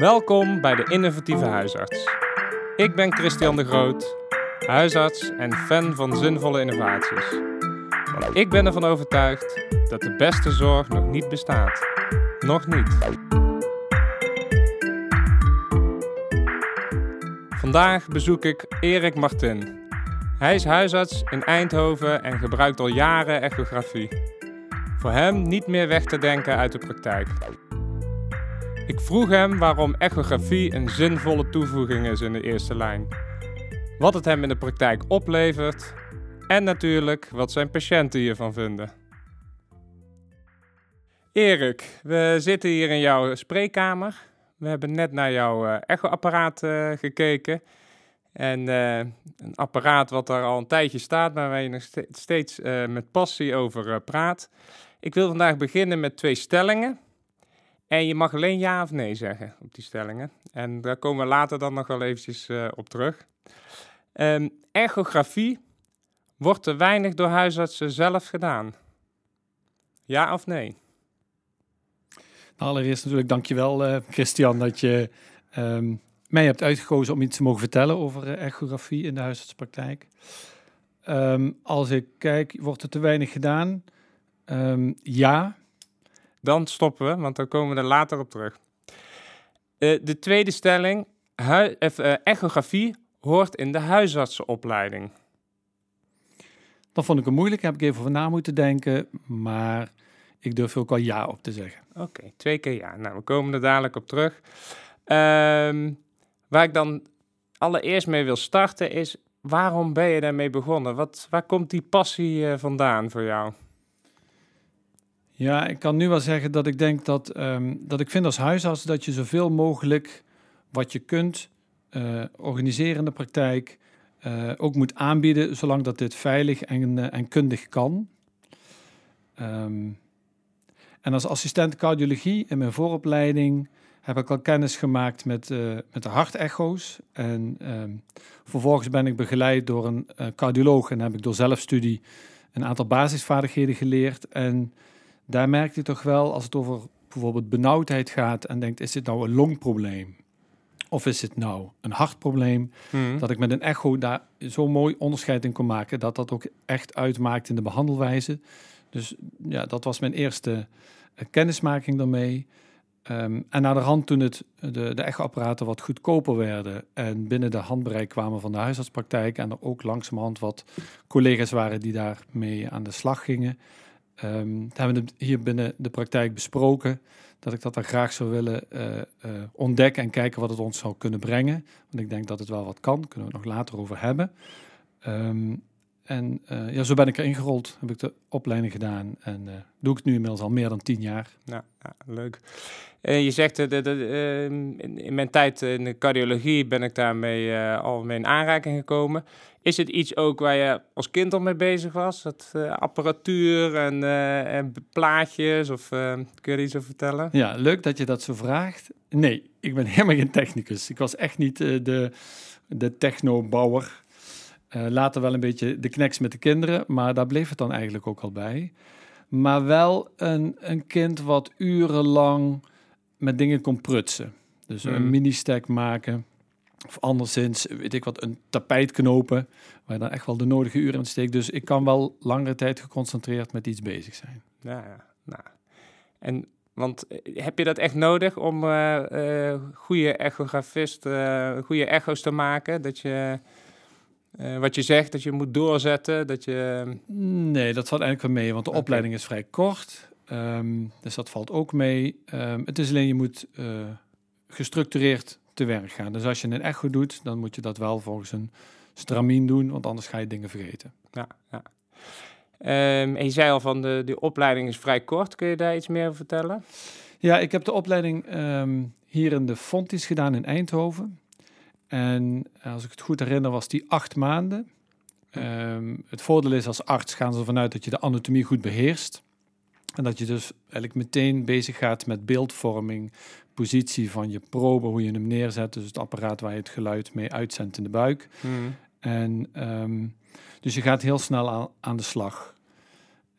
Welkom bij de Innovatieve Huisarts. Ik ben Christian de Groot, huisarts en fan van zinvolle innovaties. Want ik ben ervan overtuigd dat de beste zorg nog niet bestaat. Nog niet. Vandaag bezoek ik Erik Martin. Hij is huisarts in Eindhoven en gebruikt al jaren echografie. Voor hem niet meer weg te denken uit de praktijk. Ik vroeg hem waarom echografie een zinvolle toevoeging is in de eerste lijn. Wat het hem in de praktijk oplevert en natuurlijk wat zijn patiënten hiervan vinden. Erik, we zitten hier in jouw spreekkamer. We hebben net naar jouw uh, echoapparaat uh, gekeken. En uh, een apparaat wat er al een tijdje staat, maar waar je nog steeds met passie over praat. Ik wil vandaag beginnen met twee stellingen. En je mag alleen ja of nee zeggen op die stellingen. En daar komen we later dan nog wel eventjes uh, op terug. Um, ergografie wordt te weinig door huisartsen zelf gedaan. Ja of nee? Allereerst natuurlijk dankjewel uh, Christian dat je um, mij hebt uitgekozen om iets te mogen vertellen over uh, ergografie in de huisartspraktijk. Um, als ik kijk, wordt er te weinig gedaan? ja, dan stoppen we, want dan komen we er later op terug. Uh, de tweede stelling, uh, echografie hoort in de huisartsenopleiding. Dat vond ik een moeilijk, heb ik even over na moeten denken, maar ik durf ook al ja op te zeggen. Oké, twee keer ja. Nou, we komen er dadelijk op terug. Um, waar ik dan allereerst mee wil starten is, waarom ben je daarmee begonnen? Wat, waar komt die passie uh, vandaan voor jou? Ja, ik kan nu wel zeggen dat ik denk dat, um, dat ik vind als huisarts dat je zoveel mogelijk wat je kunt uh, organiseren in de praktijk uh, ook moet aanbieden, zolang dat dit veilig en, uh, en kundig kan. Um, en als assistent cardiologie in mijn vooropleiding heb ik al kennis gemaakt met, met de hartecho's. En um, vervolgens ben ik begeleid door een cardioloog en heb ik door zelfstudie een aantal basisvaardigheden geleerd. En daar merk je toch wel, als het over bijvoorbeeld benauwdheid gaat en denkt, is dit nou een longprobleem? Of is het nou een hartprobleem? Hmm. Dat ik met een echo daar zo mooi onderscheid in kon maken, dat dat ook echt uitmaakt in de behandelwijze. Dus ja, dat was mijn eerste uh, kennismaking daarmee. Um, en naar de hand toen het, de, de echoapparaten wat goedkoper werden en binnen de handbereik kwamen van de huisartspraktijk en er ook langzamerhand wat collega's waren die daarmee aan de slag gingen, Um, dat hebben we hier binnen de praktijk besproken. Dat ik dat dan graag zou willen uh, uh, ontdekken en kijken wat het ons zou kunnen brengen. Want ik denk dat het wel wat kan. Kunnen we het nog later over hebben. Um, en uh, ja, zo ben ik erin gerold. Heb ik de opleiding gedaan. En doe ik het nu inmiddels al meer dan tien jaar. Ja, ja leuk. Je zegt, de, ehm, in mijn tijd in de cardiologie ben ik daarmee al mee in aanraking gekomen. Is het iets ook waar je als kind al mee bezig was? Dat uh, apparatuur en, uh, en, plaatjes? Of uh, kun je er iets over vertellen? Ja, leuk dat je dat zo vraagt. Nee, ik ben helemaal geen technicus. Ik was echt niet de, de technobouwer. later wel een beetje de kneks met de kinderen, maar daar bleef het dan eigenlijk ook al bij. Maar wel een, een kind wat urenlang met dingen kon prutsen. Dus een hmm. mini-stack maken of anderszins, weet ik wat, een tapijt knopen, waar je dan echt wel de nodige uren in steekt. Dus ik kan wel langere tijd geconcentreerd met iets bezig zijn. Ja, ja. Nou. En want eh, heb je dat echt nodig om uh, uh, goede echografist, uh, goede echo's te maken? Dat je, wat je zegt, dat je moet doorzetten, dat je... Nee, dat valt eigenlijk wel mee, want de opleiding is vrij kort. Um, dus dat valt ook mee. Um, het is alleen, je moet gestructureerd te werk gaan. Dus als je een echo doet, dan moet je dat wel volgens een stramien doen, want anders ga je dingen vergeten. Ja, ja. Um, en je zei al van de, de opleiding is vrij kort. Kun je daar iets meer over vertellen? Ja, ik heb de opleiding um, hier in de Fontis gedaan in Eindhoven. En als ik het goed herinner, was die acht maanden. Um, het voordeel is als arts gaan ze ervan uit dat je de anatomie goed beheerst. En dat je dus eigenlijk meteen bezig gaat met beeldvorming, positie van je probe, hoe je hem neerzet. Dus het apparaat waar je het geluid mee uitzendt in de buik. Hmm. En um, dus je gaat heel snel aan, aan de slag.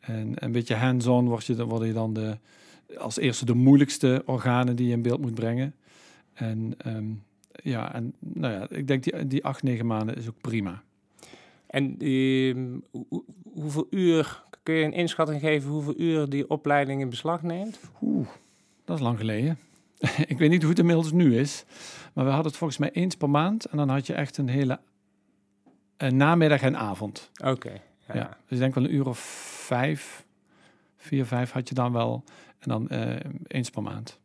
En een beetje hands-on word je, word je dan de, als eerste de moeilijkste organen die je in beeld moet brengen. En ehm, ja, en nou ja, ik denk die, die acht, negen maanden is ook prima. En ehm, hoe- hoeveel uur, kun je een inschatting geven hoeveel uur die opleiding in beslag neemt? Oeh, dat is lang geleden. ik weet niet hoe het inmiddels nu is. Maar we hadden het volgens mij eens per maand. En dan had je echt een hele een namiddag en avond. Oké. Ja. ja. Dus ik denk wel een uur of vijf, vier, vijf had je dan wel. En dan eh, eens per maand.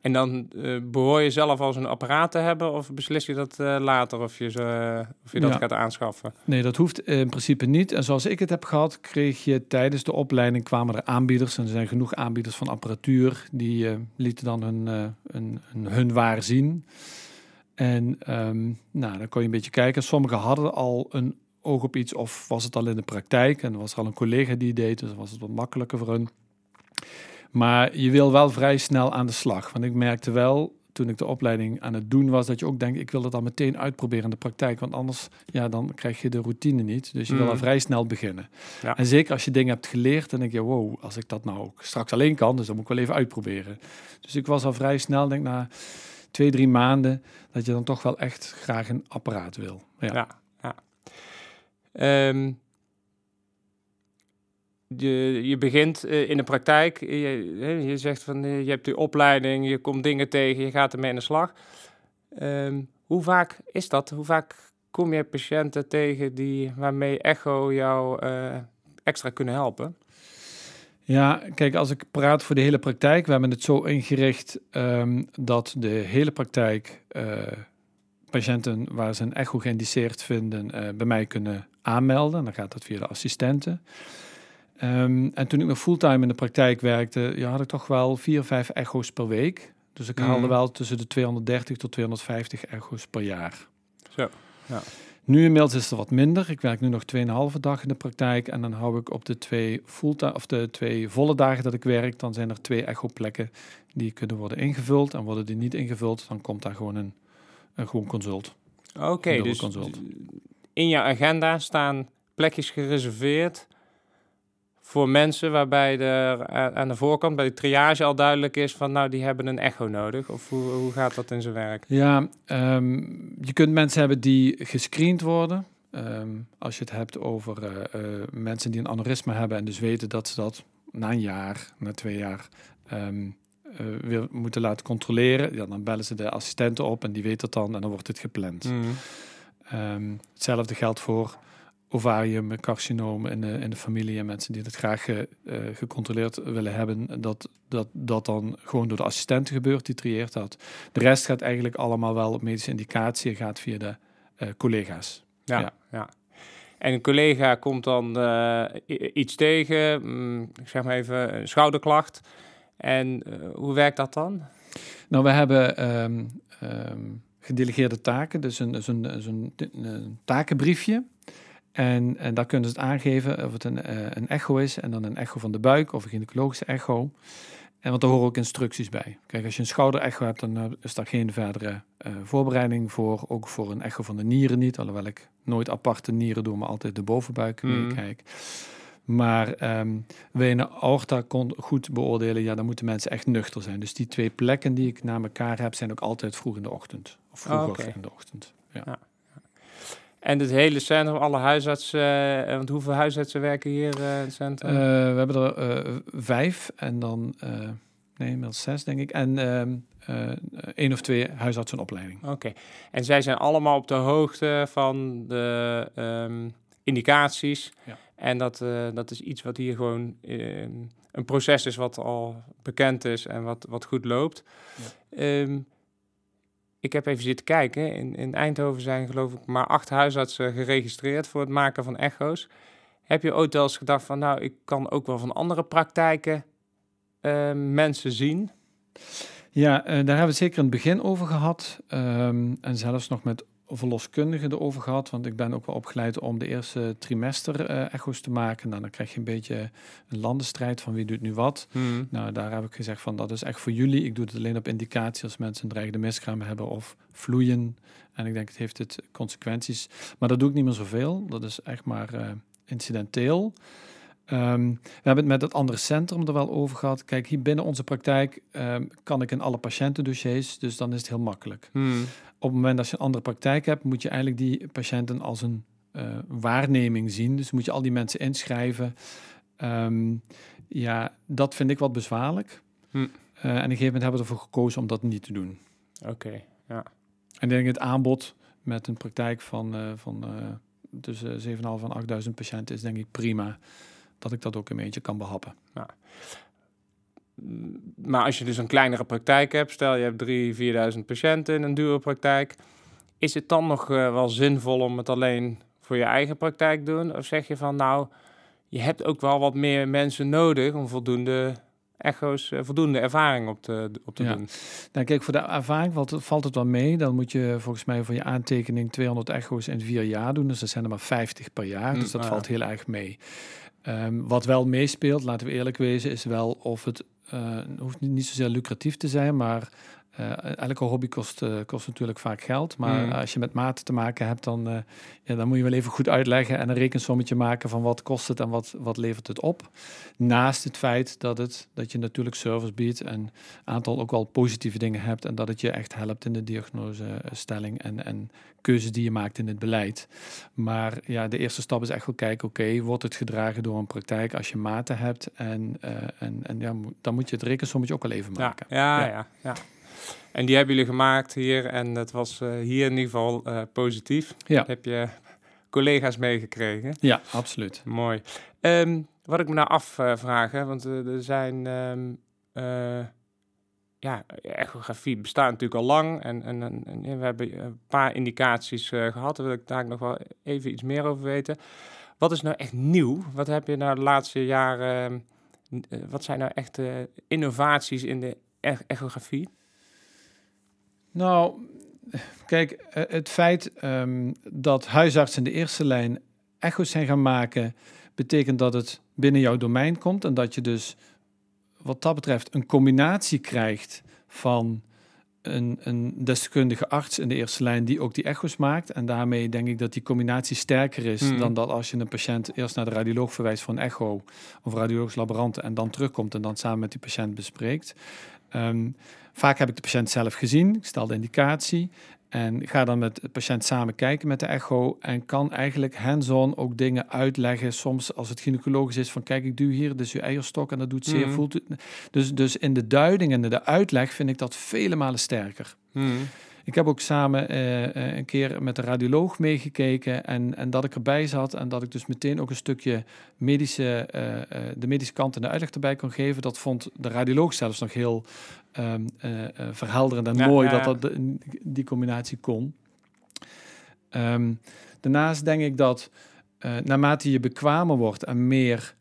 En dan eh, behoor je zelf als een apparaat te hebben of beslis je dat eh, later of je, ze, of je dat Ja. gaat aanschaffen? Nee, dat hoeft in principe niet. En zoals ik het heb gehad, kreeg je tijdens de opleiding kwamen er aanbieders. En er zijn genoeg aanbieders van apparatuur. Die eh, lieten dan hun, eh, hun, hun, hun waar zien. En ehm, nou, dan kon je een beetje kijken. Sommigen hadden al een oog op iets of was het al in de praktijk. En was er al een collega die deed, dus was het wat makkelijker voor hun. Maar je wil wel vrij snel aan de slag. Want ik merkte wel, toen ik de opleiding aan het doen was, dat je ook denkt, ik wil het dan meteen uitproberen in de praktijk. Want anders, ja, dan krijg je de routine niet. Dus je wil Mm. al vrij snel beginnen. Ja. En zeker als je dingen hebt geleerd, dan denk je, wow, als ik dat nou ook straks alleen kan, dus dan moet ik wel even uitproberen. Dus ik was al vrij snel, denk na twee, drie maanden, dat je dan toch wel echt graag een apparaat wil. Ja. Ja, ja. Ehm, je, je begint eh, in de praktijk. Je, je zegt van eh, je hebt die opleiding, je komt dingen tegen, je gaat ermee aan de slag. Ehm, hoe vaak is dat? Hoe vaak kom je patiënten tegen die, waarmee Echo jou eh, extra kunnen helpen? Ja, kijk, als ik praat voor de hele praktijk, we hebben het zo ingericht ehm, dat de hele praktijk patiënten waar ze een echo geïndiceerd vinden, bij mij kunnen aanmelden. Dan gaat dat via de assistenten. Ehm, en toen ik nog fulltime in de praktijk werkte, ja, had ik toch wel vier, vijf echo's per week. Dus ik haalde Mhm. wel tussen de 230 tot 250 echo's per jaar. Zo, ja. Nu inmiddels is er wat minder. Ik werk nu nog 2,5 dag in de praktijk. En dan hou ik op de twee, fulltime, of de twee volle dagen dat ik werk, dan zijn er twee echoplekken die kunnen worden ingevuld. En worden die niet ingevuld, dan komt daar gewoon een, een gewoon consult. Oké, dus consult. in jouw agenda staan plekjes gereserveerd voor mensen waarbij er a- aan de voorkant bij de triage al duidelijk is van nou die hebben een echo nodig. Of hoe, hoe gaat dat in zijn werk? Ja, ehm, je kunt mensen hebben die gescreend worden. Ehm, als je het hebt over eh, eh, mensen die een aneurysma hebben en dus weten dat ze dat na een jaar, na twee jaar ehm, eh, weer moeten laten controleren, ja, dan bellen ze de assistenten op en die weet dat dan en dan wordt het gepland. Mm. Hetzelfde geldt voor ovarium, carcinomen in de, in de familie en mensen die dat graag eh, eh, gecontroleerd willen hebben, dat, dat dat dan gewoon door de assistenten gebeurt, die trieert dat. De rest gaat eigenlijk allemaal wel op medische indicatie en gaat via de eh, collega's. Ja, Ja. ja. En een collega komt dan eh, iets tegen, mm, ik zeg maar even een schouderklacht. En eh, hoe werkt dat dan? Nou, we hebben ehm, ehm, gedelegeerde taken, dus een, zo'n zo'n een takenbriefje. En, en daar kunnen ze het aangeven of het een, eh, een echo is en dan een echo van de buik of een gynaecologische echo. En want daar horen ook instructies bij. Kijk, als je een schouderecho hebt, dan eh, is daar geen verdere eh, voorbereiding voor. Ook voor een echo van de nieren niet, alhoewel ik nooit aparte nieren doe, maar altijd de bovenbuik meekijk. Maar ehm wil je een aorta kon goed beoordelen, ja, dan moeten mensen echt nuchter zijn. Dus die twee plekken die ik na elkaar heb, zijn ook altijd vroeg in de ochtend. Of vroeger oké. in de ochtend. Ja. En het hele centrum, alle huisartsen, eh, want hoeveel huisartsen werken hier eh, in het centrum? Eh, we hebben er vijf en dan, nee, inmiddels zes denk ik. En ehm eh, één of twee huisartsenopleiding. Oké. En zij zijn allemaal op de hoogte van de ehm, indicaties. Ja. En dat, dat is iets wat hier gewoon ehm, een proces is wat al bekend is en wat, wat goed loopt. Ehm, ik heb even zitten kijken. In, in Eindhoven zijn geloof ik maar acht huisartsen geregistreerd voor het maken van echo's. Heb je ooit wel eens gedacht van nou, ik kan ook wel van andere praktijken ehm, mensen zien? Ja, eh, daar hebben we het zeker in het begin over gehad. Ehm, en zelfs nog met verloskundigen erover gehad. Want ik ben ook wel opgeleid om de eerste trimester eh, echo's te maken. Nou, dan krijg je een beetje een landenstrijd van wie doet nu wat. Nou, daar heb ik gezegd van dat is echt voor jullie. Ik doe het alleen op indicatie als mensen een dreigende miskraam hebben of vloeien. En ik denk het heeft het consequenties. Maar dat doe ik niet meer zoveel. Dat is echt maar eh, incidenteel. Ehm, we hebben het met het andere centrum er wel over gehad. Kijk, hier binnen onze praktijk ehm, kan ik in alle patiëntendossiers, dus dan is het heel makkelijk. Hmm. Op het moment dat je een andere praktijk hebt, moet je eigenlijk die patiënten als een eh, waarneming zien. Dus moet je al die mensen inschrijven. Ehm, ja, dat vind ik wat bezwaarlijk. Hm. Eh, en op een gegeven moment hebben we ervoor gekozen om dat niet te doen. Oké, ja. En ik denk het aanbod met een praktijk van, eh, van tussen 7.500 en 8.000 patiënten is denk ik prima. Dat ik dat ook een beetje kan behappen. Mm, Maar als je dus een kleinere praktijk hebt, stel je hebt 3.000, 4.000 patiënten in een dure praktijk, is het dan nog eh, wel zinvol om het alleen voor je eigen praktijk te doen? Of zeg je van nou, je hebt ook wel wat meer mensen nodig om voldoende echo's, eh, voldoende ervaring op te, op te Ja. doen? Nou, kijk, voor de ervaring valt het, valt het wel mee. Dan moet je volgens mij voor je aantekening 200 echo's in vier jaar doen. Dus dat zijn er maar 50 per jaar. Hm, dus dat ah, valt heel erg mee. Ehm, wat wel meespeelt, laten we eerlijk wezen, is wel of het hoeft niet, niet zozeer lucratief te zijn, maar eh, elke hobby kost, eh, kost natuurlijk vaak geld. Maar Mm. als je met maten te maken hebt, dan, eh, ja, dan moet je wel even goed uitleggen en een rekensommetje maken van wat kost het en wat, wat levert het op. Naast het feit dat, het, dat je natuurlijk service biedt en een aantal ook wel positieve dingen hebt en dat het je echt helpt in de diagnosestelling en, en keuzes die je maakt in het beleid. Maar ja, de eerste stap is echt wel kijken, oké, wordt het gedragen door een praktijk als je maten hebt en, en, en ja, dan moet je het rekensommetje ook al even maken. ja, Ja. ja, ja. En die hebben jullie gemaakt hier en dat was eh, hier in ieder geval eh, positief. Ja. Heb je collega's meegekregen? Ja, absoluut. Mooi. Ehm, wat ik me nou afvraag, hè, want eh, er zijn... ehm, eh, ja, echografie bestaat natuurlijk al lang en, en, en, we hebben een paar indicaties eh, gehad. Daar wil ik daar nog wel even iets meer over weten. Wat is nou echt nieuw? Wat heb je nou de laatste jaren... wat zijn nou echt innovaties in de ech- echografie? Nou, kijk, eh, het feit ehm, dat huisartsen in de eerste lijn echo's zijn gaan maken, betekent dat het binnen jouw domein komt en dat je dus wat dat betreft een combinatie krijgt van een, een deskundige arts in de eerste lijn die ook die echo's maakt. En daarmee denk ik dat die combinatie sterker is Mhm. dan dat als je een patiënt eerst naar de radioloog verwijst voor een echo of radiologisch laborant en dan terugkomt en dan samen met die patiënt bespreekt. Ehm, vaak heb ik de patiënt zelf gezien, ik stel de indicatie en ga dan met de patiënt samen kijken met de echo en kan eigenlijk hands-on ook dingen uitleggen. Soms als het gynaecologisch is van kijk ik duw hier, dus uw eierstok en dat doet zeer, Mhm. voelt. Dus, dus in de duiding en de uitleg vind ik dat vele malen sterker. Hmm. Ik heb ook samen eh, eh, een keer met de radioloog meegekeken en, en dat ik erbij zat en dat ik dus meteen ook een stukje medische, eh, de medische kant en de uitleg erbij kon geven. Dat vond de radioloog zelfs nog heel ehm, eh, eh, verhelderend en Ja, mooi ja, dat dat die combinatie kon. Ehm, daarnaast denk ik dat naarmate je bekwamer wordt en meer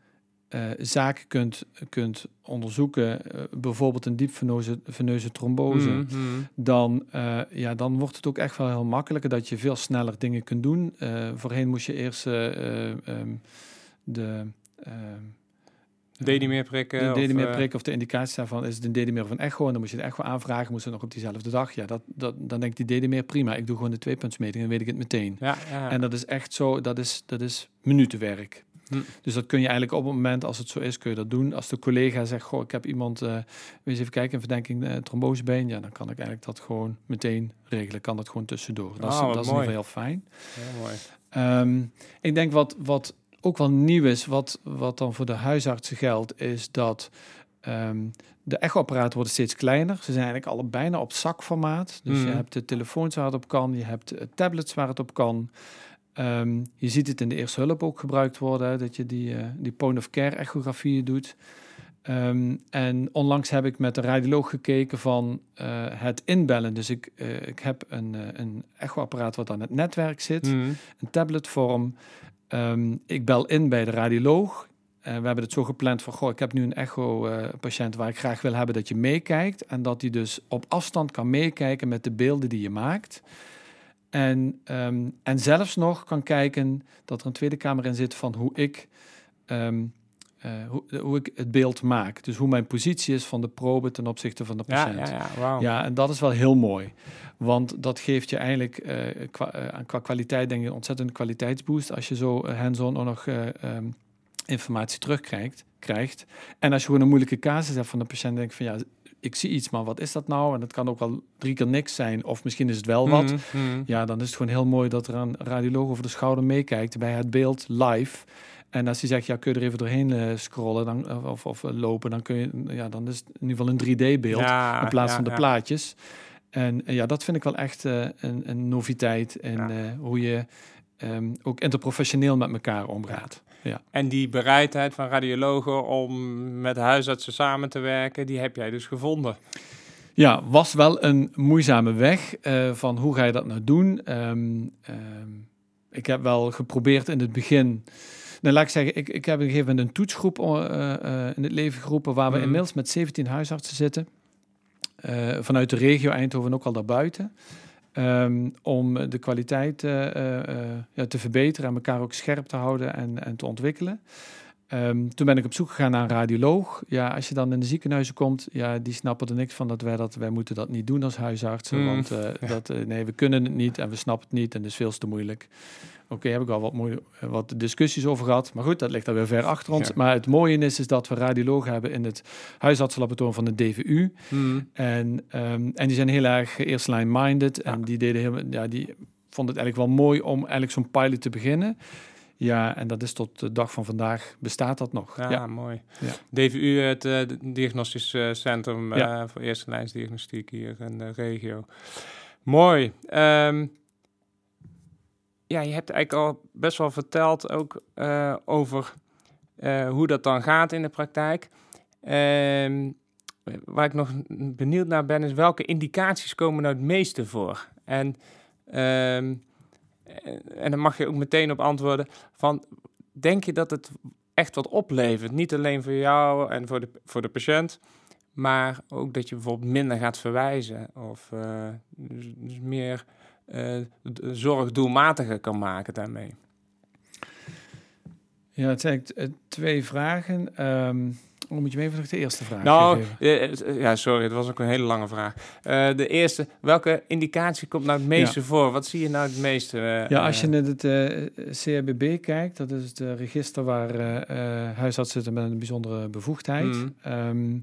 eh, zaken kunt, kunt onderzoeken, eh, bijvoorbeeld een diepveneuze veneuze trombose, Hmm, hmm. dan, eh, ja, dan wordt het ook echt wel heel makkelijker dat je veel sneller dingen kunt doen. Voorheen moest je eerst ehm, de... ehm, Dedimer prikken. de of, dedimer eh, prik of de indicatie daarvan is het een dedimer of een echo. En dan moet je de echo aanvragen, moest het nog op diezelfde dag. Ja, dat, dat, dan denkt die dedimer prima, ik doe gewoon de tweepuntsmeting en weet ik het meteen. Ja, ja. En dat is echt zo, dat is, dat is minutenwerk. Hm. Dus dat kun je eigenlijk op het moment, als het zo is, kun je dat doen. Als de collega zegt, goh, ik heb iemand, eh eens even kijken, een verdenking eh, trombosebeen. Ja, dan kan ik eigenlijk dat gewoon meteen regelen. Kan dat gewoon tussendoor. Dat is, Ah, dat is heel fijn. Heel mooi. Ehm, ik denk wat, wat ook wel nieuw is, wat, wat dan voor de huisartsen geldt, is dat ehm, de echoapparaten worden steeds kleiner. Ze zijn eigenlijk alle bijna op zakformaat. Dus je Mhm. hebt de telefoons waar het op kan, je hebt eh, tablets waar het op kan. Ehm, je ziet het in de eerste hulp ook gebruikt worden, hè, dat je die, eh, die point-of-care echografieën doet. Ehm, en onlangs heb ik met de radioloog gekeken van eh, het inbellen. Dus ik, eh, ik heb een, een echoapparaat wat aan het netwerk zit Hmm. een tabletvorm. Ehm, ik bel in bij de radioloog. We hebben het zo gepland van, goh, ik heb nu een echo-patiënt waar ik graag wil hebben dat je meekijkt. En dat hij dus op afstand kan meekijken met de beelden die je maakt. En, ehm, en zelfs nog kan kijken dat er een tweede kamer in zit van hoe ik, ehm, eh, hoe, hoe ik het beeld maak. Dus hoe mijn positie is van de probe ten opzichte van de patiënt. ja, ja, wauw. Ja, en dat is wel heel mooi. Want dat geeft je eigenlijk eh, qua, qua kwaliteit denk ik een ontzettende kwaliteitsboost. Als je zo hands-on ook nog eh, ehm, informatie terugkrijgt. Krijgt. En als je gewoon een moeilijke casus hebt van de patiënt, denk ik van ja, ik zie iets, maar wat is dat nou? En dat kan ook wel drie keer niks zijn, of misschien is het wel wat. Mhm, mhm. Ja, dan is het gewoon heel mooi dat er een radioloog over de schouder meekijkt bij het beeld live. En als hij zegt, ja, kun je er even doorheen eh, scrollen dan, of, of eh, lopen, dan kun je, ja, dan is het in ieder geval een 3D-beeld Ja, in plaats ja, van de ja. plaatjes. En eh, ja, dat vind ik wel echt eh, een, een noviteit en eh, hoe je ehm, ook interprofessioneel met elkaar omgaat. Ja. En die bereidheid van radiologen om met huisartsen samen te werken, die heb jij dus gevonden. Ja, was wel een moeizame weg eh, van hoe ga je dat nou doen. Ehm, ehm, ik heb wel geprobeerd in het begin. Nou, laat ik zeggen, ik, ik heb op een gegeven moment een toetsgroep eh, eh, in het leven geroepen waar we Mhm. inmiddels met 17 huisartsen zitten. Vanuit de regio Eindhoven en ook al daarbuiten. Ehm, om de kwaliteit eh, eh, eh, te verbeteren en elkaar ook scherp te houden en, en te ontwikkelen. Ehm, toen ben ik op zoek gegaan naar een radioloog. Ja, als je dan in de ziekenhuizen komt, ja, die snappen er niks van dat wij dat wij moeten dat niet doen als huisartsen. Mm, Want eh, dat, eh, nee, we kunnen het niet en we snappen het niet en het is veel te moeilijk. Oké, heb ik al wat, eh, wat discussies over gehad. Maar goed, dat ligt alweer ver achter ons. Ja. Maar het mooie is, is dat we radiologen hebben in het huisartsenlaboratorium van de DVU. Mhm. En, ehm, en die zijn heel erg eerst line minded. En Ja. die deden heel, ja, die vonden het eigenlijk wel mooi om eigenlijk zo'n pilot te beginnen. Ja, en dat is tot de dag van vandaag bestaat dat nog. Ja, Ja, mooi. Ja. DVU, het eh, diagnostisch eh, centrum eh, voor eerste lijnsdiagnostiek hier in de regio. Mooi. Ehm, ja, je hebt eigenlijk al best wel verteld ook over hoe dat dan gaat in de praktijk. Ehm, waar ik nog benieuwd naar ben, is welke indicaties komen nou het meeste voor? En, ehm, en dan mag je ook meteen op antwoorden van, denk je dat het echt wat oplevert? Niet alleen voor jou en voor de, voor de patiënt, maar ook dat je bijvoorbeeld minder gaat verwijzen of eh, dus, dus meer eh, d- zorg doelmatiger kan maken daarmee. ja het zijn eh, twee vragen. Ehm hoe moet je me even nog de eerste vraag Nou, geven? eh, eh, ja, sorry, het was ook een hele lange vraag. Eh, de eerste, welke indicatie komt nou het meeste voor? Wat zie je nou het meeste? Ja, als je naar het eh CRBB kijkt, dat is het register waar huisartsen zitten met een bijzondere bevoegdheid. Mhm. Ehm,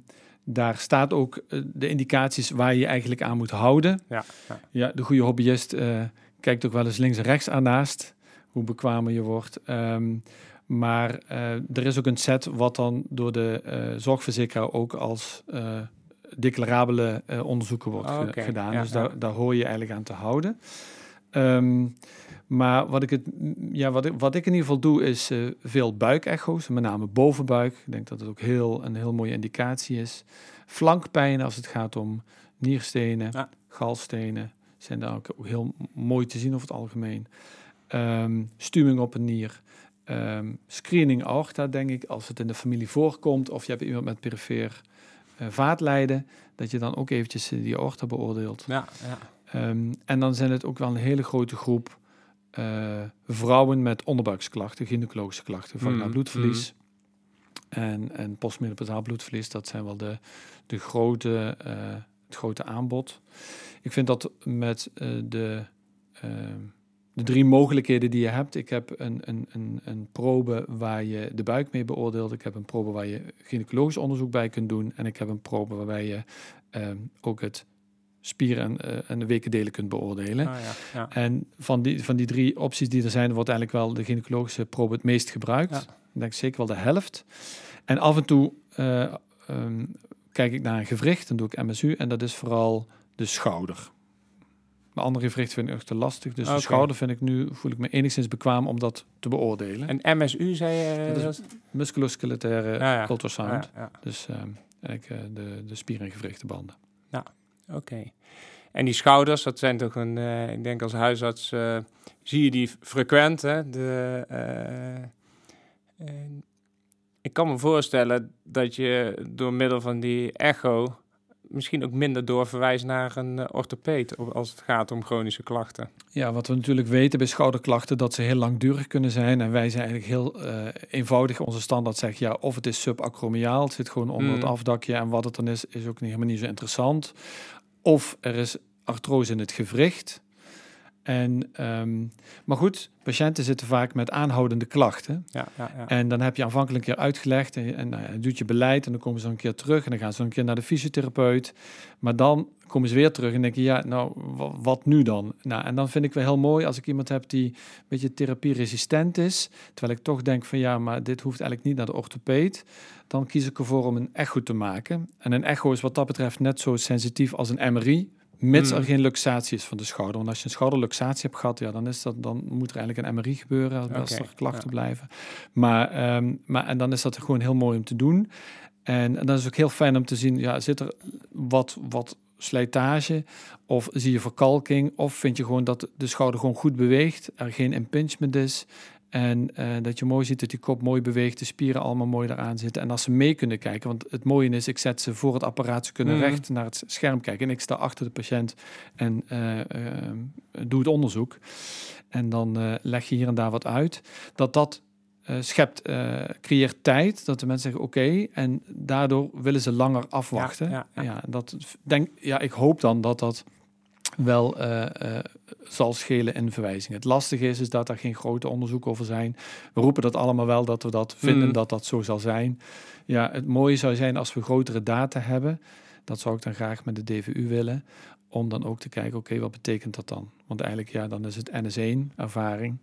daar staat ook de indicaties waar je eigenlijk aan moet houden. Ja, ja. Ja, de goede hobbyist kijkt ook wel eens links en rechts aannaast, hoe bekwamer je wordt. Ehm, maar eh, er is ook een set wat dan door de eh, zorgverzekeraar ook als eh, declarabele onderzoeken wordt Oh, gedaan. Ja, dus ja. Daar, daar hoor je eigenlijk aan te houden. Ehm, maar wat ik, het, ja, wat, ik, wat ik in ieder geval doe, is veel buikecho's, met name bovenbuik. Ik denk dat het ook heel, een heel mooie indicatie is. Flankpijn als het gaat om nierstenen, Ja. galstenen, zijn daar ook heel mooi te zien over het algemeen. Ehm stuwing op een nier. Ehm, screening aorta, denk ik, als het in de familie voorkomt, of je hebt iemand met perifeer eh, vaatlijden, dat je dan ook eventjes eh, die aorta beoordeelt. ja, ja. Ehm, en dan zijn het ook wel een hele grote groep eh, vrouwen met onderbuiksklachten, gynaecologische klachten, van Mm, bloedverlies en, en postmenopausaal bloedverlies. Dat zijn wel de, de grote, het grote aanbod. Ik vind dat met de, ehm, de drie mogelijkheden die je hebt. Ik heb een, een, een, een probe waar je de buik mee beoordeelt. Ik heb een probe waar je gynaecologisch onderzoek bij kunt doen. En ik heb een probe waarbij je ehm, ook het spieren en, eh, en de wekendelen kunt beoordelen. Ah, ja, ja. En van die, van die drie opties die er zijn, wordt eigenlijk wel de gynaecologische probe het meest gebruikt. Ja. Ik denk zeker wel de helft. En af en toe eh, ehm, kijk ik naar een gewricht, dan doe ik MSU en dat is vooral de schouder. Mijn andere gewricht vind ik echt te lastig, dus de schouder vind ik nu, voel ik me enigszins bekwaam om dat te beoordelen. En MSU zei je? Dat is dat is- Musculoskelettaire Ja, ja. ultrasound, Ja, ja. dus ehm, eigenlijk eh, de, de spier- en gewrichtenbanden. Oké. En die schouders, dat zijn toch een, eh, ik denk als huisarts eh, zie je die frequent, hè? De, ik kan me voorstellen dat je door middel van die echo misschien ook minder doorverwijst naar een uh, orthopeed op- als het gaat om chronische klachten. Ja, wat we natuurlijk weten bij schouderklachten, dat ze heel langdurig kunnen zijn. En wij zijn eigenlijk heel eh, eenvoudig. Onze standaard zegt, ja, of het is subacromiaal, het zit gewoon onder Mm. het afdakje. En wat het dan is, is ook niet, helemaal niet zo interessant. Of er is artrose in het gewricht. En, ehm, maar goed, patiënten zitten vaak met aanhoudende klachten. Ja, ja, ja. En dan heb je aanvankelijk een keer uitgelegd en, en nou doet je beleid en dan komen ze een keer terug en dan gaan ze een keer naar de fysiotherapeut. Maar dan komen ze weer terug en denken, ja, nou, wat nu dan? Nou, en dan vind ik wel heel mooi als ik iemand heb die een beetje therapieresistent is, terwijl ik toch denk van ja, maar dit hoeft eigenlijk niet naar de orthopeed. Dan kies ik ervoor om een echo te maken. En een echo is wat dat betreft net zo sensitief als een MRI. Mits er Mm. geen luxatie is van de schouder. Want als je een schouderluxatie hebt gehad, ja, dan, is dat, dan moet er eigenlijk een MRI gebeuren als Oké, er klachten ja. blijven. Maar, ehm, maar en dan is dat gewoon heel mooi om te doen. En, en dan is het ook heel fijn om te zien, ja, zit er wat, wat slijtage of zie je verkalking of vind je gewoon dat de schouder gewoon goed beweegt, er geen impingement is en eh, dat je mooi ziet dat die kop mooi beweegt, de spieren allemaal mooi eraan zitten. En als ze mee kunnen kijken, want het mooie is, ik zet ze voor het apparaat, ze kunnen Mhm. recht naar het scherm kijken en ik sta achter de patiënt en eh, eh, doe het onderzoek. En dan eh, leg je hier en daar wat uit. Dat dat schept, creëert tijd, dat de mensen zeggen oké, en daardoor willen ze langer afwachten. Ja, ja, ja. dat denk, ja, ik hoop dan dat dat wel eh, eh, zal schelen in verwijzingen. Het lastige is, is dat er geen grote onderzoeken over zijn. We roepen dat allemaal wel, dat we dat vinden Mm. dat dat zo zal zijn. Ja, het mooie zou zijn als we grotere data hebben. Dat zou ik dan graag met de DVU willen. Om dan ook te kijken, oké, wat betekent dat dan? Want eigenlijk, ja, dan is het NS1 ervaring.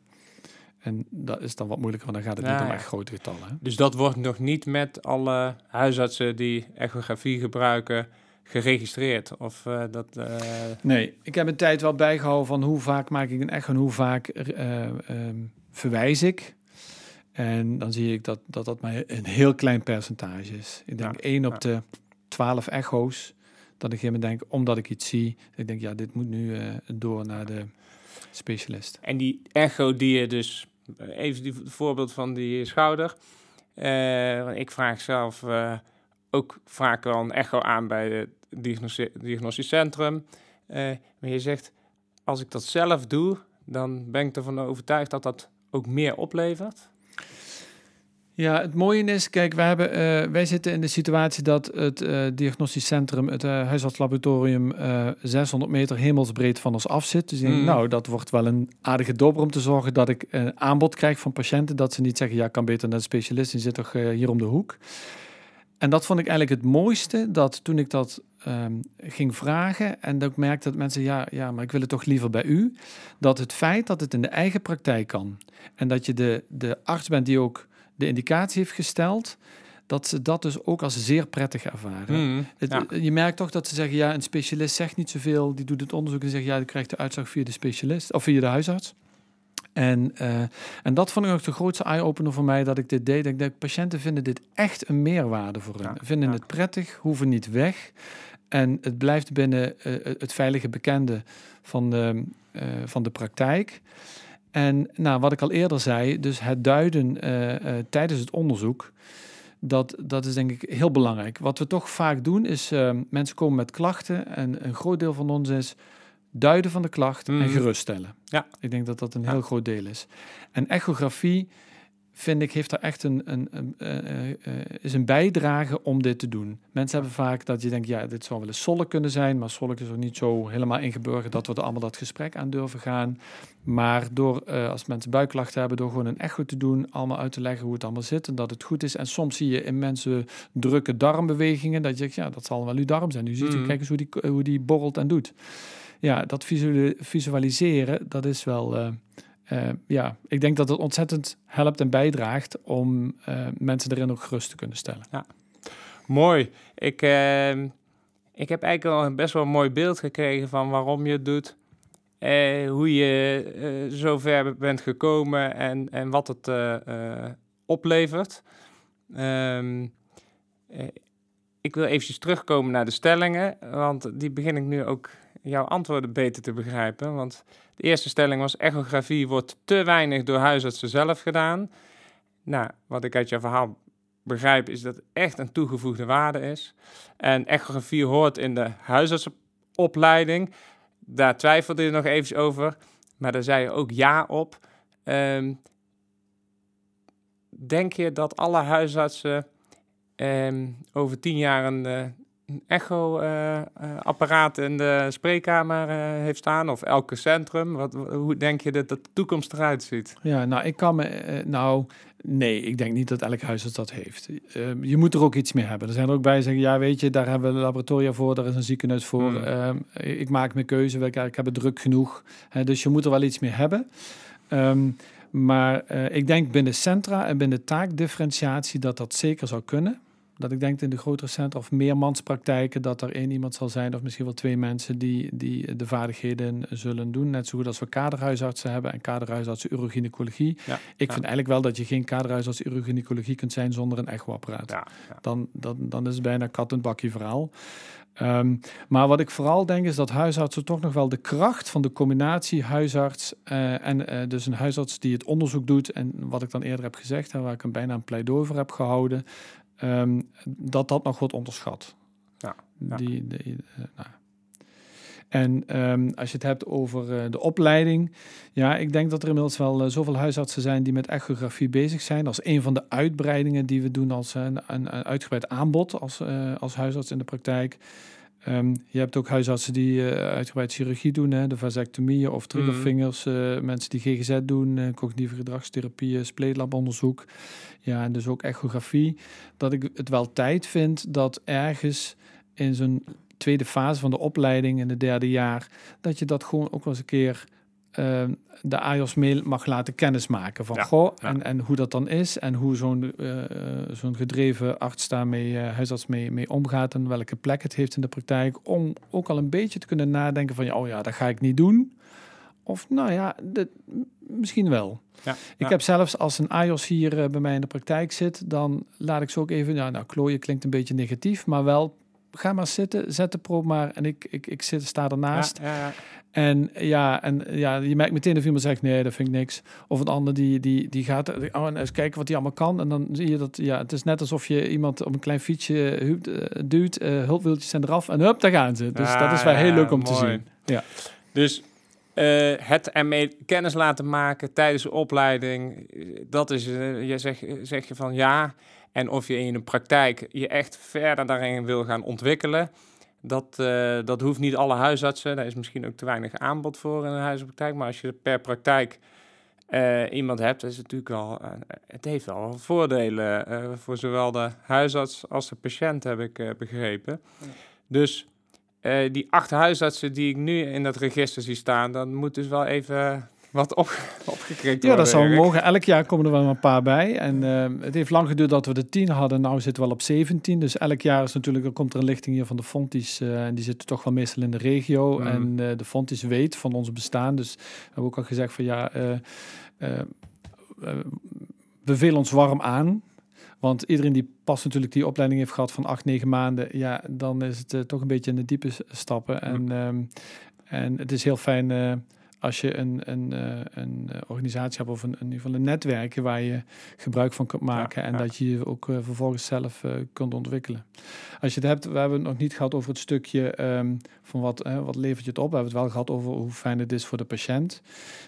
En dat is dan wat moeilijker, want dan gaat het Ja, niet om echt grote getallen. Hè? Dus dat wordt nog niet met alle huisartsen die echografie gebruiken geregistreerd? Of eh, dat... eh, Nee, ik heb een tijd wel bijgehouden van hoe vaak maak ik een echo en hoe vaak ehm, verwijs ik. En dan zie ik dat dat, dat maar een heel klein percentage is. Ik denk Ja, 1 op ja. de 12 echo's. Dat ik moment denk, omdat ik iets zie, ik denk, ja, dit moet nu door naar de specialist. En die echo die je dus, even die voorbeeld van die schouder. Ik vraag zelf ook vaak wel een echo aan bij het diagnostisch centrum. Eh, maar je zegt, als ik dat zelf doe, dan ben ik ervan overtuigd dat dat ook meer oplevert. Ja, het mooie is, kijk, wij, hebben, eh, wij zitten in de situatie dat het eh, diagnostisch centrum, het huisartslaboratorium, eh 600 meter hemelsbreed van ons af zit. Dus ik denk, Mm. nou, dat wordt wel een aardige dobber om te zorgen dat ik een aanbod krijg van patiënten, dat ze niet zeggen, ja, ik kan beter naar de specialist, die zit toch hier om de hoek. En dat vond ik eigenlijk het mooiste, dat toen ik dat ehm, ging vragen en dat ik merkte dat mensen, ja, ja, maar ik wil het toch liever bij u, dat het feit dat het in de eigen praktijk kan en dat je de, de arts bent die ook de indicatie heeft gesteld, dat ze dat dus ook als zeer prettig ervaren. Mm, Het- ja. Je merkt toch dat ze zeggen, ja, een specialist zegt niet zoveel, die doet het onderzoek en zegt, ja, die krijgt de uitslag via de specialist of via de huisarts. En, eh, en dat vond ik ook de grootste eye-opener voor mij dat ik dit deed. Ik denk, patiënten vinden dit echt een meerwaarde voor hen. Ja, vinden ja. het prettig, hoeven niet weg. En het blijft binnen eh, het veilige bekende van de, eh, van de praktijk. En nou, wat ik al eerder zei, dus het duiden eh, eh, tijdens het onderzoek, dat, dat is denk ik heel belangrijk. Wat we toch vaak doen is, eh, mensen komen met klachten en een groot deel van ons is duiden van de klacht en Mhm. geruststellen. Ja. Ik denk dat dat een Ja. heel groot deel is. En echografie, vind ik, heeft daar echt een, een, een eh, eh, is een bijdrage om dit te doen. Mensen hebben vaak dat je denkt, ja, dit zou wel eens solk kunnen zijn, maar solk is ook niet zo helemaal ingeburgerd dat we er allemaal dat gesprek aan durven gaan. Maar door, eh, als mensen buikklachten hebben, door gewoon een echo te doen, allemaal uit te leggen hoe het allemaal zit en dat het goed is. En soms zie je in mensen drukke darmbewegingen, dat je zegt, ja, dat zal wel uw darm zijn. Nu ziet u, Mhm. kijk eens hoe die, hoe die borrelt en doet. Ja, dat visuali- visualiseren, dat is wel... eh, eh, ja, ik denk dat het ontzettend helpt en bijdraagt om eh, mensen erin ook gerust te kunnen stellen. Mooi. Ik, ehm, ik heb eigenlijk al best wel een mooi beeld gekregen van waarom je het doet. hoe je eh zover bent gekomen en, en wat het oplevert. Ehm, eh, ik wil eventjes terugkomen naar de stellingen, want die begin ik nu ook jouw antwoorden beter te begrijpen. Want de eerste stelling was echografie wordt te weinig door huisartsen zelf gedaan. Nou, wat ik uit jouw verhaal begrijp is dat echt een toegevoegde waarde is. En echografie hoort in de huisartsenopleiding. Daar twijfelde je nog even over, maar daar zei je ook ja op. Ehm, denk je dat alle huisartsen ehm, over tien jaar eh, een echo-apparaat in de spreekkamer heeft staan? Of elke centrum? Wat, hoe denk je dat de toekomst eruit ziet? Ja, nou, ik kan me... nou, nee, ik denk niet dat elk huisarts dat heeft. Ehm, je moet er ook iets mee hebben. Er zijn er ook bij die zeggen, ja, weet je, daar hebben we laboratoria voor, daar is een ziekenhuis voor. Hmm. Ehm, ik maak mijn keuze, ik, ik heb het druk genoeg. dus je moet er wel iets mee hebben. Um, maar eh, ik denk binnen centra en binnen taakdifferentiatie dat dat zeker zou kunnen. Dat ik denk in de grotere centra of meermanspraktijken dat er één iemand zal zijn of misschien wel twee mensen die, die de vaardigheden zullen doen. Net zo goed als we kaderhuisartsen hebben en kaderhuisartsen urogynecologie. ik vind eigenlijk wel dat je geen kaderhuisarts urogynecologie kunt zijn zonder een echoapparaat. Ja, dan, dan, dan is het bijna kat en bakje verhaal. Ehm, maar wat ik vooral denk is dat huisartsen toch nog wel de kracht van de combinatie huisarts uh, en uh, dus een huisarts die het onderzoek doet en wat ik dan eerder heb gezegd en waar ik een bijna een pleidooi voor heb gehouden, um, dat dat nog wordt onderschat. Ja, Die, die, uh, nou. En um, als je het hebt over de opleiding, ja, ik denk dat er inmiddels wel zoveel huisartsen zijn die met echografie bezig zijn. Als een van de uitbreidingen die we doen als een, een, een uitgebreid aanbod als, als huisarts in de praktijk. Um, je hebt ook huisartsen die uh, uitgebreid chirurgie doen, hè, de vasectomieën of triggervingers. Mm. Uh, mensen die GGZ doen, uh, cognitieve gedragstherapie, spleetlabonderzoek. Ja, en dus ook echografie. Dat ik het wel tijd vind dat ergens in zo'n tweede fase van de opleiding, in het derde jaar, dat je dat gewoon ook wel eens een keer Ehm, de AIOS mail mag laten kennismaken van goh En, en hoe dat dan is en hoe zo'n uh, zo'n gedreven arts daarmee, uh, huisarts mee, mee omgaat en welke plek het heeft in de praktijk, om ook al een beetje te kunnen nadenken van ja, oh ja, dat ga ik niet doen. Of nou ja, dit, misschien wel. Ja, ik heb zelfs als een AIOS hier bij mij in de praktijk zit, dan laat ik ze ook even, ja, nou, klooien klinkt een beetje negatief, maar wel ga maar zitten, zet de probe maar en ik, ik, ik zit, sta ernaast. Ja, ja, En ja, en ja, je merkt meteen of iemand zegt nee, dat vind ik niks. Of een ander die, die, die gaat oh, eens kijken wat hij allemaal kan. En dan zie je dat, ja, het is net alsof je iemand op een klein fietsje hupt, uh, duwt, uh, hulpwieltjes zijn eraf en hup, daar gaan ze. Dus dat is wel heel leuk om te zien. Ja. Dus uh, het ermee kennis laten maken tijdens de opleiding, dat is, je zeg, zeg je van ja, en of je in de praktijk je echt verder daarin wil gaan ontwikkelen, dat, uh, dat hoeft niet alle huisartsen. Daar is misschien ook te weinig aanbod voor in een huisartspraktijk. Maar als je per praktijk uh, iemand hebt, is het natuurlijk al, uh, het heeft wel voordelen voor zowel de huisarts als de patiënt, heb ik begrepen. Dus die acht huisartsen die ik nu in dat register zie staan, dan moet dus wel even wat op, opgekrikt Ja, dat zou mogen. Elk jaar komen er wel een paar bij. En uh, het heeft lang geduurd dat we de 10 hadden. Nou zitten we wel op 17. Dus elk jaar is natuurlijk, er komt er een lichting hier van de Fonties. Uh, en die zitten toch wel meestal in de regio. Mm. En uh, de Fonties weet van ons bestaan. Dus we hebben ook al gezegd van ja, we velen ons warm aan. Want iedereen die pas natuurlijk die opleiding heeft gehad van acht, negen maanden, ja, dan is het toch een beetje in de diepe stappen. En, um, en het is heel fijn als je een, een, eh, een eh, organisatie hebt of een, in ieder geval een netwerk waar je gebruik van kunt maken en dat je je ook uh, vervolgens zelf kunt ontwikkelen. Als je het hebt, we hebben het nog niet gehad over het stukje um, van wat, wat levert je het op. We hebben het wel gehad over hoe fijn het is voor de patiënt.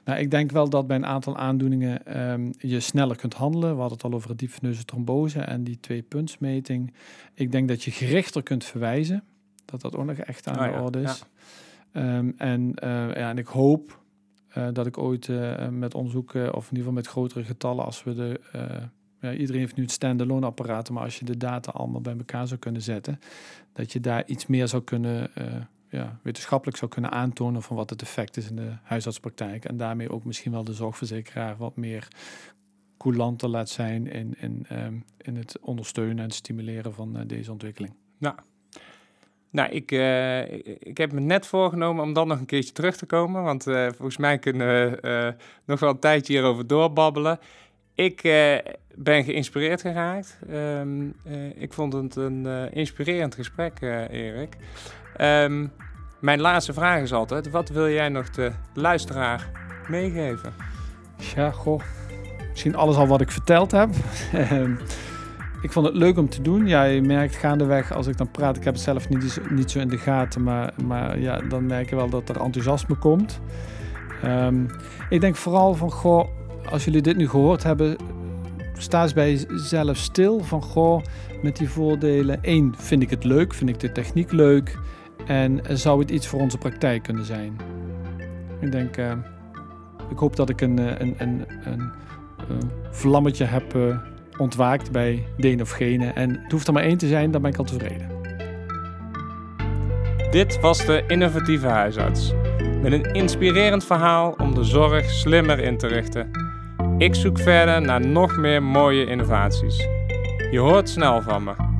Nou, ik denk wel dat bij een aantal aandoeningen um, je sneller kunt handelen. We hadden het al over het diepveneuze trombose en die twee puntsmeting. Ik denk dat je gerichter kunt verwijzen. Dat dat ook nog echt aan oh de orde is. Um, en, ja, en ik hoop uh, dat ik ooit uh, met onderzoek, of in ieder geval met grotere getallen, als we de. Ja, iedereen heeft nu het standalone apparaten, maar als je de data allemaal bij elkaar zou kunnen zetten, dat je daar iets meer zou kunnen, ja, wetenschappelijk zou kunnen aantonen van wat het effect is in de huisartspraktijk. En daarmee ook misschien wel de zorgverzekeraar wat meer coulanter laat zijn in, in, um, in het ondersteunen en stimuleren van deze ontwikkeling. Nou, nou, ik, uh, ik heb me net voorgenomen om dan nog een keertje terug te komen. Want uh, volgens mij kunnen we uh, nog wel een tijdje hierover doorbabbelen. Ik ben geïnspireerd geraakt. Um, ik vond het een inspirerend gesprek, Erik. Um, mijn laatste vraag is altijd: wat wil jij nog de luisteraar meegeven? Ja, goh. Misschien alles al wat ik verteld heb. Ehm, ik vond het leuk om te doen. Ja, je merkt gaandeweg als ik dan praat, ik heb het zelf niet, niet zo in de gaten, maar, maar ja, dan merk je wel dat er enthousiasme komt. Um, ik denk vooral van, goh, als jullie dit nu gehoord hebben, sta eens bij jezelf stil van goh, met die voordelen. Eén, vind ik het leuk? Vind ik de techniek leuk? En zou het iets voor onze praktijk kunnen zijn? Ik denk, uh, ik hoop dat ik een, een, een, een, een vlammetje heb uh, ontwaakt bij de een of gene. En het hoeft er maar één te zijn, dan ben ik al tevreden. Dit was de innovatieve huisarts. Met een inspirerend verhaal om de zorg slimmer in te richten. Ik zoek verder naar nog meer mooie innovaties. Je hoort snel van me.